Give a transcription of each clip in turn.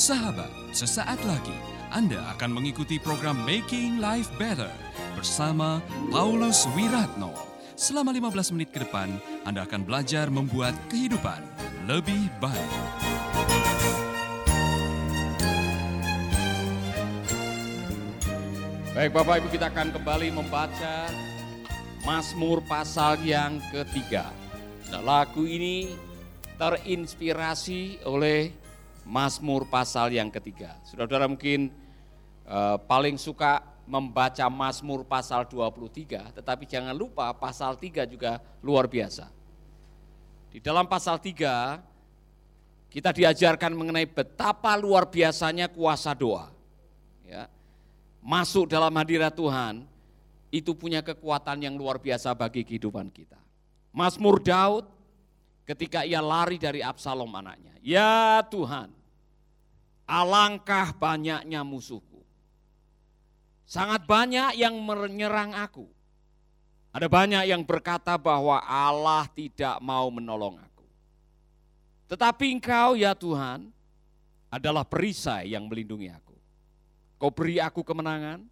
Sahabat, sesaat lagi Anda akan mengikuti program Making Life Better bersama Paulus Wiratno. Selama 15 menit ke depan, Anda akan belajar membuat kehidupan lebih baik. Baik Bapak Ibu kita akan kembali membaca Mazmur pasal yang ketiga. Nah, lagu ini terinspirasi oleh Mazmur pasal yang ketiga. Saudara-saudara mungkin uh, paling suka membaca Mazmur pasal 23, tetapi jangan lupa pasal 3 juga luar biasa. Di dalam pasal 3 kita diajarkan mengenai betapa luar biasanya kuasa doa. Ya. Masuk dalam hadirat Tuhan itu punya kekuatan yang luar biasa bagi kehidupan kita. Mazmur Daud ketika ia lari dari Absalom anaknya. Ya Tuhan, alangkah banyaknya musuhku. Sangat banyak yang menyerang aku. Ada banyak yang berkata bahwa Allah tidak mau menolong aku. Tetapi engkau ya Tuhan adalah perisai yang melindungi aku. Kau beri aku kemenangan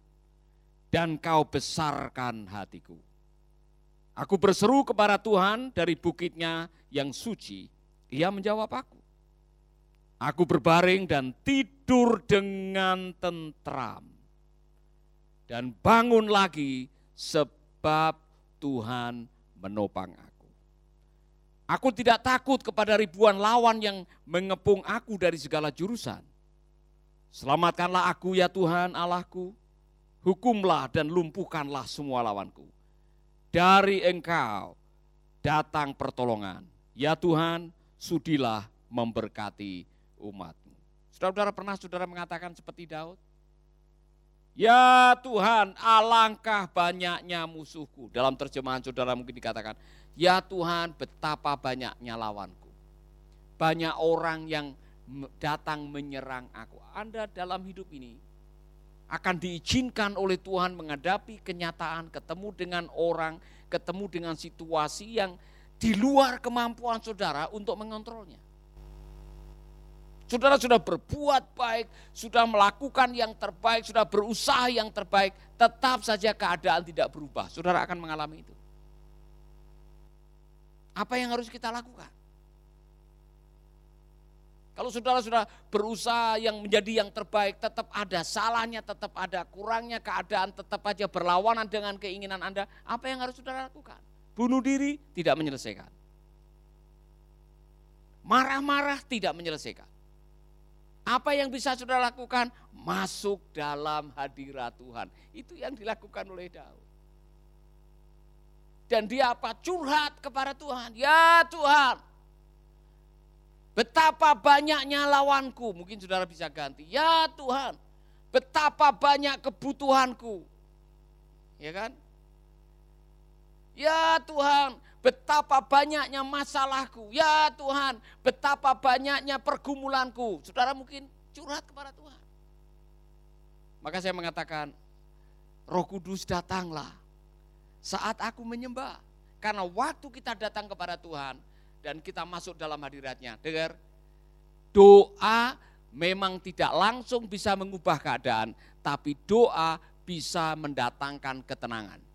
dan kau besarkan hatiku. Aku berseru kepada Tuhan dari bukitnya yang suci, ia menjawab aku. Aku berbaring dan tidur dengan tentram. Dan bangun lagi sebab Tuhan menopang aku. Aku tidak takut kepada ribuan lawan yang mengepung aku dari segala jurusan. Selamatkanlah aku ya Tuhan Allahku, hukumlah dan lumpuhkanlah semua lawanku. Dari engkau datang pertolongan. Ya Tuhan, sudilah memberkati umatmu. Saudara-saudara pernah saudara mengatakan seperti Daud? Ya Tuhan, alangkah banyaknya musuhku. Dalam terjemahan saudara mungkin dikatakan, Ya Tuhan, betapa banyaknya lawanku. Banyak orang yang datang menyerang aku. Anda dalam hidup ini akan diizinkan oleh Tuhan menghadapi kenyataan, ketemu dengan orang, ketemu dengan situasi yang di luar kemampuan saudara untuk mengontrolnya. Saudara sudah berbuat baik, sudah melakukan yang terbaik, sudah berusaha yang terbaik, tetap saja keadaan tidak berubah. Saudara akan mengalami itu. Apa yang harus kita lakukan? Kalau saudara sudah berusaha yang menjadi yang terbaik, tetap ada salahnya, tetap ada kurangnya keadaan, tetap aja berlawanan dengan keinginan Anda, apa yang harus saudara lakukan? Bunuh diri tidak menyelesaikan. Marah-marah tidak menyelesaikan. Apa yang bisa saudara lakukan? Masuk dalam hadirat Tuhan. Itu yang dilakukan oleh Daud. Dan dia apa? Curhat kepada Tuhan. Ya Tuhan, betapa banyaknya lawanku. Mungkin saudara bisa ganti. Ya Tuhan, betapa banyak kebutuhanku. Ya kan? Ya Tuhan, betapa banyaknya masalahku. Ya Tuhan, betapa banyaknya pergumulanku. Saudara mungkin curhat kepada Tuhan. Maka saya mengatakan, Roh Kudus datanglah saat aku menyembah. Karena waktu kita datang kepada Tuhan dan kita masuk dalam hadiratnya. Dengar, doa memang tidak langsung bisa mengubah keadaan, tapi doa bisa mendatangkan ketenangan.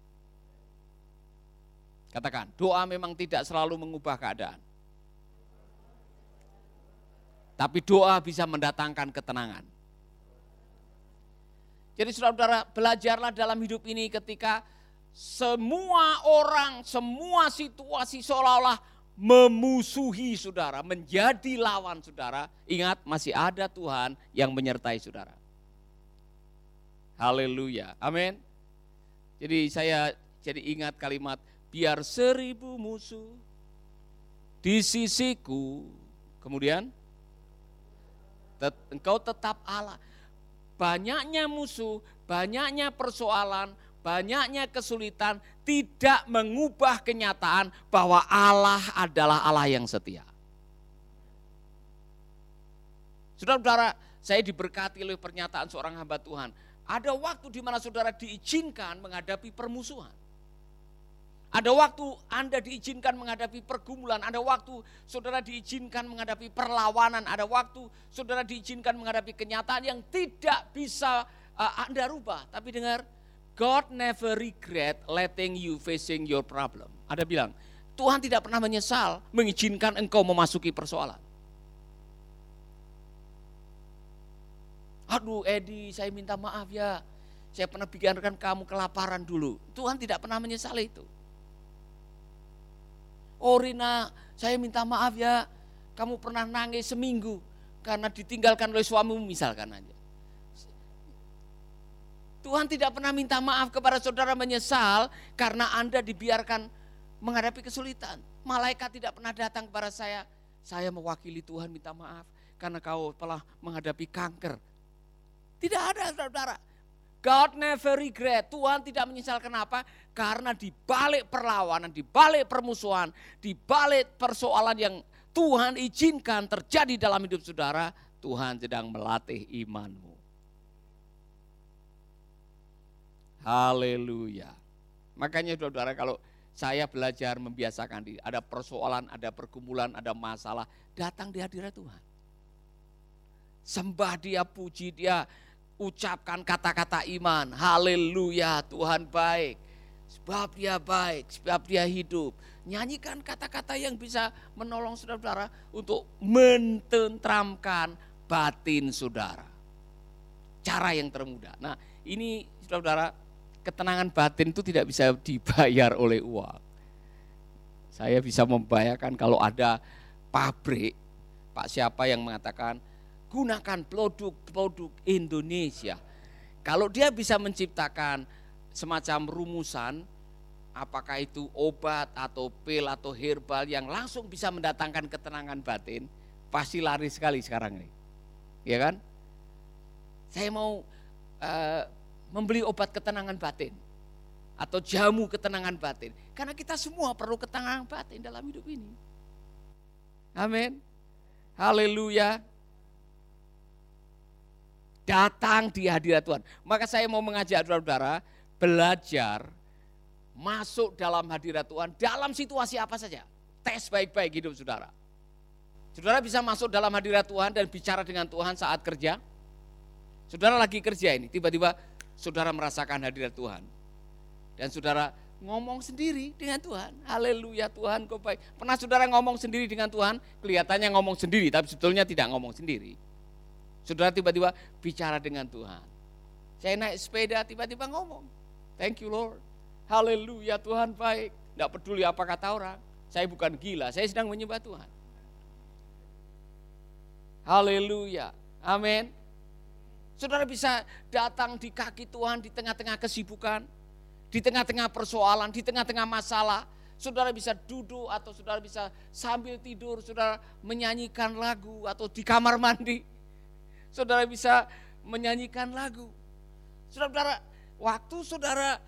Katakan, doa memang tidak selalu mengubah keadaan. Tapi doa bisa mendatangkan ketenangan. Jadi saudara-saudara belajarlah dalam hidup ini ketika semua orang, semua situasi seolah-olah memusuhi saudara, menjadi lawan saudara. Ingat masih ada Tuhan yang menyertai saudara. Haleluya. Amin. Jadi saya jadi ingat kalimat biar seribu musuh di sisiku. Kemudian tet, engkau tetap Allah. Banyaknya musuh, banyaknya persoalan, banyaknya kesulitan tidak mengubah kenyataan bahwa Allah adalah Allah yang setia. Saudara-saudara, saya diberkati oleh pernyataan seorang hamba Tuhan. Ada waktu di mana saudara diizinkan menghadapi permusuhan. Ada waktu Anda diizinkan menghadapi pergumulan, ada waktu saudara diizinkan menghadapi perlawanan, ada waktu saudara diizinkan menghadapi kenyataan yang tidak bisa uh, Anda rubah. Tapi dengar, God never regret letting you facing your problem. Ada bilang, Tuhan tidak pernah menyesal mengizinkan engkau memasuki persoalan. Aduh Edi, saya minta maaf ya. Saya pernah biarkan kamu kelaparan dulu. Tuhan tidak pernah menyesali itu. Oh Rina, saya minta maaf ya. Kamu pernah nangis seminggu karena ditinggalkan oleh suamimu misalkan aja. Tuhan tidak pernah minta maaf kepada saudara menyesal karena Anda dibiarkan menghadapi kesulitan. Malaikat tidak pernah datang kepada saya, saya mewakili Tuhan minta maaf karena kau telah menghadapi kanker. Tidak ada saudara. God never regret. Tuhan tidak menyesal kenapa? Karena di balik perlawanan, di balik permusuhan, di balik persoalan yang Tuhan izinkan terjadi dalam hidup saudara, Tuhan sedang melatih imanmu. Haleluya. Makanya saudara kalau saya belajar membiasakan diri, ada persoalan, ada pergumulan, ada masalah, datang di hadirat Tuhan. Sembah dia, puji dia, ucapkan kata-kata iman. Haleluya, Tuhan baik. Sebab dia baik, sebab dia hidup. Nyanyikan kata-kata yang bisa menolong saudara-saudara untuk mententramkan batin saudara. Cara yang termudah. Nah ini saudara-saudara ketenangan batin itu tidak bisa dibayar oleh uang. Saya bisa membayangkan kalau ada pabrik, Pak siapa yang mengatakan gunakan produk-produk Indonesia. Kalau dia bisa menciptakan semacam rumusan, apakah itu obat atau pil atau herbal yang langsung bisa mendatangkan ketenangan batin, pasti lari sekali sekarang ini. Ya kan? Saya mau uh, membeli obat ketenangan batin atau jamu ketenangan batin. Karena kita semua perlu ketenangan batin dalam hidup ini. Amin. Haleluya datang di hadirat Tuhan. Maka saya mau mengajak saudara-saudara belajar masuk dalam hadirat Tuhan dalam situasi apa saja. Tes baik-baik hidup saudara. Saudara bisa masuk dalam hadirat Tuhan dan bicara dengan Tuhan saat kerja. Saudara lagi kerja ini, tiba-tiba saudara merasakan hadirat Tuhan. Dan saudara ngomong sendiri dengan Tuhan. Haleluya Tuhan kau baik. Pernah saudara ngomong sendiri dengan Tuhan, kelihatannya ngomong sendiri, tapi sebetulnya tidak ngomong sendiri. Saudara tiba-tiba bicara dengan Tuhan. Saya naik sepeda tiba-tiba ngomong. Thank you Lord. Haleluya Tuhan baik. Tidak peduli apa kata orang. Saya bukan gila, saya sedang menyembah Tuhan. Haleluya. Amin. Saudara bisa datang di kaki Tuhan di tengah-tengah kesibukan, di tengah-tengah persoalan, di tengah-tengah masalah. Saudara bisa duduk atau saudara bisa sambil tidur, saudara menyanyikan lagu atau di kamar mandi saudara bisa menyanyikan lagu. Saudara, waktu saudara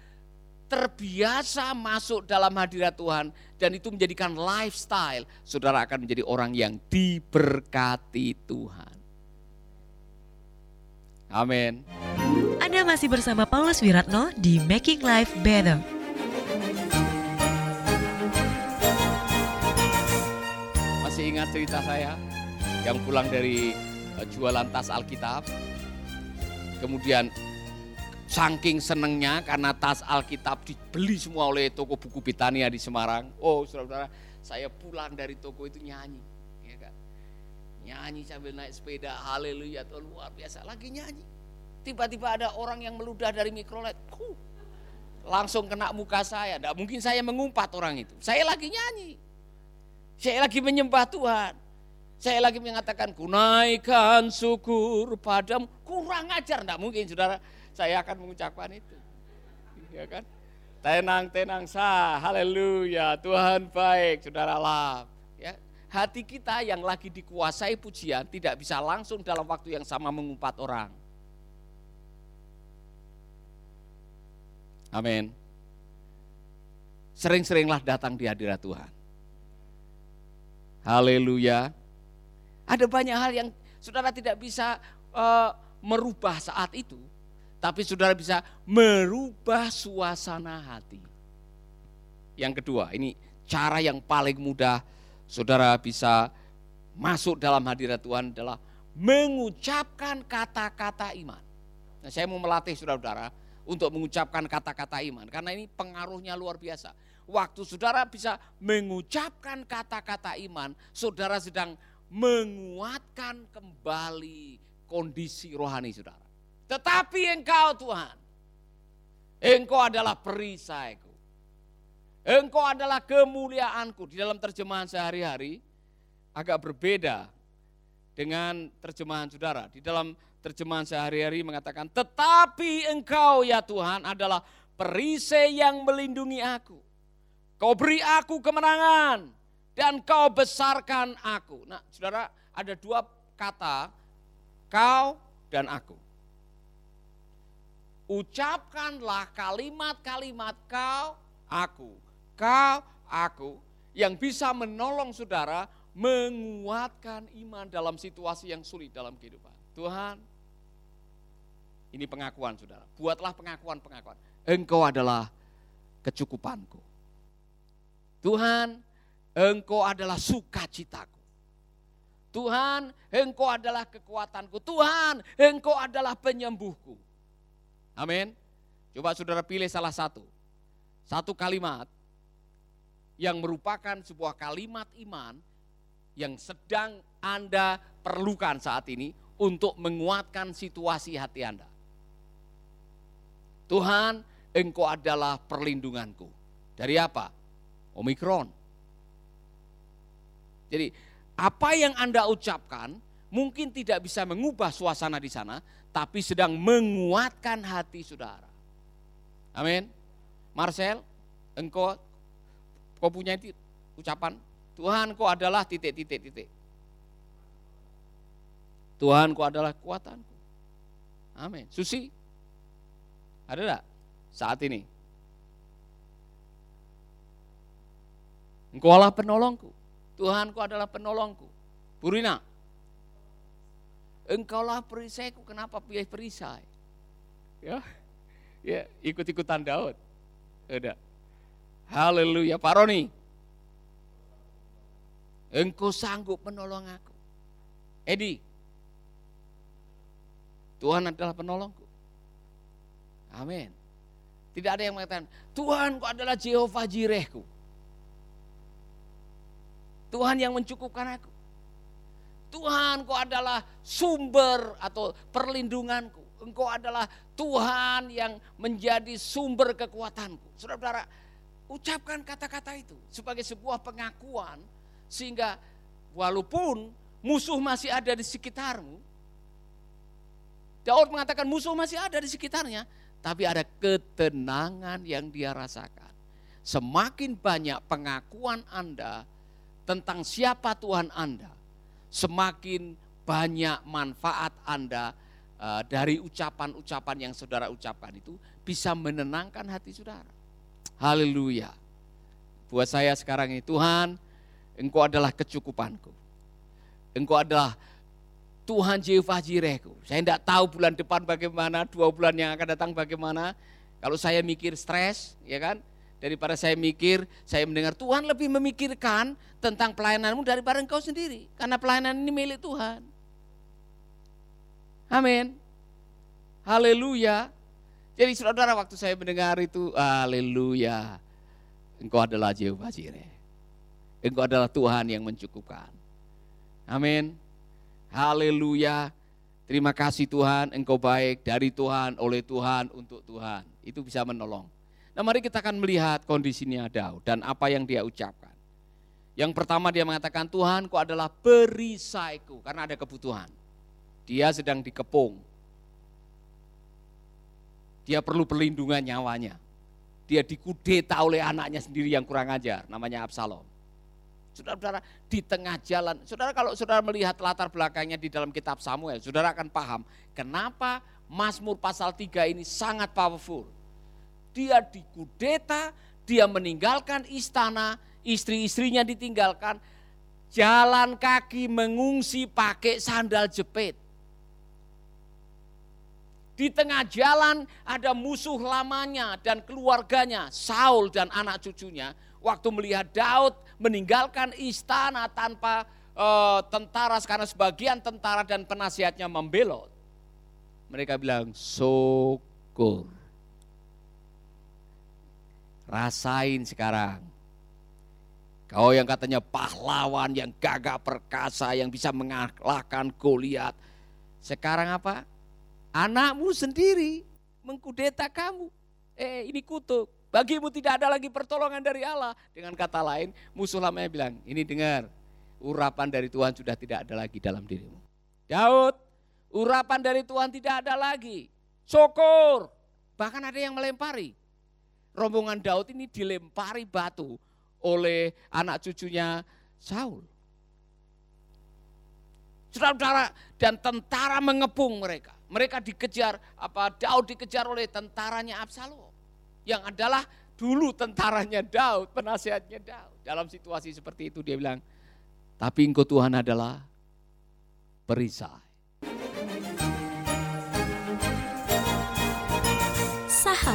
terbiasa masuk dalam hadirat Tuhan dan itu menjadikan lifestyle, saudara akan menjadi orang yang diberkati Tuhan. Amin. Anda masih bersama Paulus Wiratno di Making Life Better. Masih ingat cerita saya yang pulang dari jualan tas Alkitab. Kemudian saking senengnya karena tas Alkitab dibeli semua oleh toko buku Bitania di Semarang. Oh saudara-saudara, saya pulang dari toko itu nyanyi. Ya kan? Nyanyi sambil naik sepeda, haleluya Tuhan luar biasa. Lagi nyanyi. Tiba-tiba ada orang yang meludah dari mikrolet. Huh, langsung kena muka saya. Tidak mungkin saya mengumpat orang itu. Saya lagi nyanyi. Saya lagi menyembah Tuhan. Saya lagi mengatakan kunaikan syukur padamu. Kurang ajar, enggak mungkin saudara. Saya akan mengucapkan itu. Ya kan? Tenang, tenang sah. Haleluya. Tuhan baik, saudara lah. Ya. Hati kita yang lagi dikuasai pujian tidak bisa langsung dalam waktu yang sama mengumpat orang. Amin. Sering-seringlah datang di hadirat Tuhan. Haleluya. Ada banyak hal yang saudara tidak bisa uh, merubah saat itu, tapi saudara bisa merubah suasana hati. Yang kedua, ini cara yang paling mudah saudara bisa masuk dalam hadirat Tuhan adalah mengucapkan kata-kata iman. Nah, saya mau melatih saudara-saudara untuk mengucapkan kata-kata iman karena ini pengaruhnya luar biasa. Waktu saudara bisa mengucapkan kata-kata iman, saudara sedang menguatkan kembali kondisi rohani saudara. Tetapi engkau Tuhan, engkau adalah perisaiku. Engkau adalah kemuliaanku. Di dalam terjemahan sehari-hari agak berbeda dengan terjemahan saudara. Di dalam terjemahan sehari-hari mengatakan, tetapi engkau ya Tuhan adalah perisai yang melindungi aku. Kau beri aku kemenangan dan kau besarkan aku. Nah saudara ada dua kata, kau dan aku. Ucapkanlah kalimat-kalimat kau, aku, kau, aku yang bisa menolong saudara menguatkan iman dalam situasi yang sulit dalam kehidupan. Tuhan, ini pengakuan saudara. Buatlah pengakuan-pengakuan. Engkau adalah kecukupanku. Tuhan, Engkau adalah sukacitaku. Tuhan, Engkau adalah kekuatanku. Tuhan, Engkau adalah penyembuhku. Amin. Coba saudara pilih salah satu. Satu kalimat yang merupakan sebuah kalimat iman yang sedang Anda perlukan saat ini untuk menguatkan situasi hati Anda. Tuhan, Engkau adalah perlindunganku. Dari apa? Omikron. Jadi apa yang Anda ucapkan mungkin tidak bisa mengubah suasana di sana, tapi sedang menguatkan hati saudara. Amin. Marcel, engkau kau punya itu ucapan Tuhan kau adalah titik-titik titik. Tuhan kau adalah kekuatanku. Amin. Susi, ada enggak saat ini? Engkau adalah penolongku. Tuhan kau adalah penolongku. Purina, engkaulah perisaiku, kenapa pilih perisai? Ya, ya ikut-ikutan Daud. Udah. Haleluya, Pak Roni. Engkau sanggup menolong aku. Edi, Tuhan adalah penolongku. Amin. Tidak ada yang mengatakan, Tuhan kau adalah Jehovah Jirehku. Tuhan yang mencukupkan aku. Tuhan kau adalah sumber atau perlindunganku. Engkau adalah Tuhan yang menjadi sumber kekuatanku. Saudara-saudara, ucapkan kata-kata itu sebagai sebuah pengakuan sehingga walaupun musuh masih ada di sekitarmu, Daud mengatakan musuh masih ada di sekitarnya, tapi ada ketenangan yang dia rasakan. Semakin banyak pengakuan Anda tentang siapa Tuhan Anda, semakin banyak manfaat Anda uh, dari ucapan-ucapan yang saudara ucapkan itu bisa menenangkan hati saudara. Haleluya. Buat saya sekarang ini Tuhan, Engkau adalah kecukupanku. Engkau adalah Tuhan Jehovah Jirehku. Saya tidak tahu bulan depan bagaimana, dua bulan yang akan datang bagaimana. Kalau saya mikir stres, ya kan, daripada saya mikir, saya mendengar Tuhan lebih memikirkan tentang pelayananmu daripada engkau sendiri. Karena pelayanan ini milik Tuhan. Amin. Haleluya. Jadi saudara waktu saya mendengar itu, haleluya. Engkau adalah Jehovah Jireh. Engkau adalah Tuhan yang mencukupkan. Amin. Haleluya. Terima kasih Tuhan, Engkau baik dari Tuhan, oleh Tuhan, untuk Tuhan. Itu bisa menolong. Nah mari kita akan melihat kondisinya Daud dan apa yang dia ucapkan. Yang pertama dia mengatakan Tuhan kau adalah perisaiku karena ada kebutuhan. Dia sedang dikepung. Dia perlu perlindungan nyawanya. Dia dikudeta oleh anaknya sendiri yang kurang ajar namanya Absalom. Saudara-saudara di tengah jalan, saudara kalau saudara melihat latar belakangnya di dalam kitab Samuel, saudara akan paham kenapa Mazmur pasal 3 ini sangat powerful. Dia dikudeta, dia meninggalkan istana, istri-istrinya ditinggalkan, jalan kaki mengungsi pakai sandal jepit. Di tengah jalan ada musuh lamanya dan keluarganya, Saul dan anak cucunya. Waktu melihat Daud meninggalkan istana tanpa uh, tentara, karena sebagian tentara dan penasihatnya membelot. Mereka bilang, syukur. Rasain sekarang. Kau yang katanya pahlawan, yang gagah perkasa, yang bisa mengalahkan Goliat. Sekarang apa? Anakmu sendiri mengkudeta kamu. Eh ini kutuk. Bagimu tidak ada lagi pertolongan dari Allah. Dengan kata lain, musuh lamanya bilang, ini dengar, urapan dari Tuhan sudah tidak ada lagi dalam dirimu. Daud, urapan dari Tuhan tidak ada lagi. Syukur. Bahkan ada yang melempari. Rombongan Daud ini dilempari batu oleh anak cucunya Saul. Saudara-saudara dan tentara mengepung mereka. Mereka dikejar, apa Daud dikejar oleh tentaranya Absalom. Yang adalah dulu tentaranya Daud, penasihatnya Daud. Dalam situasi seperti itu dia bilang, tapi engkau Tuhan adalah perisai.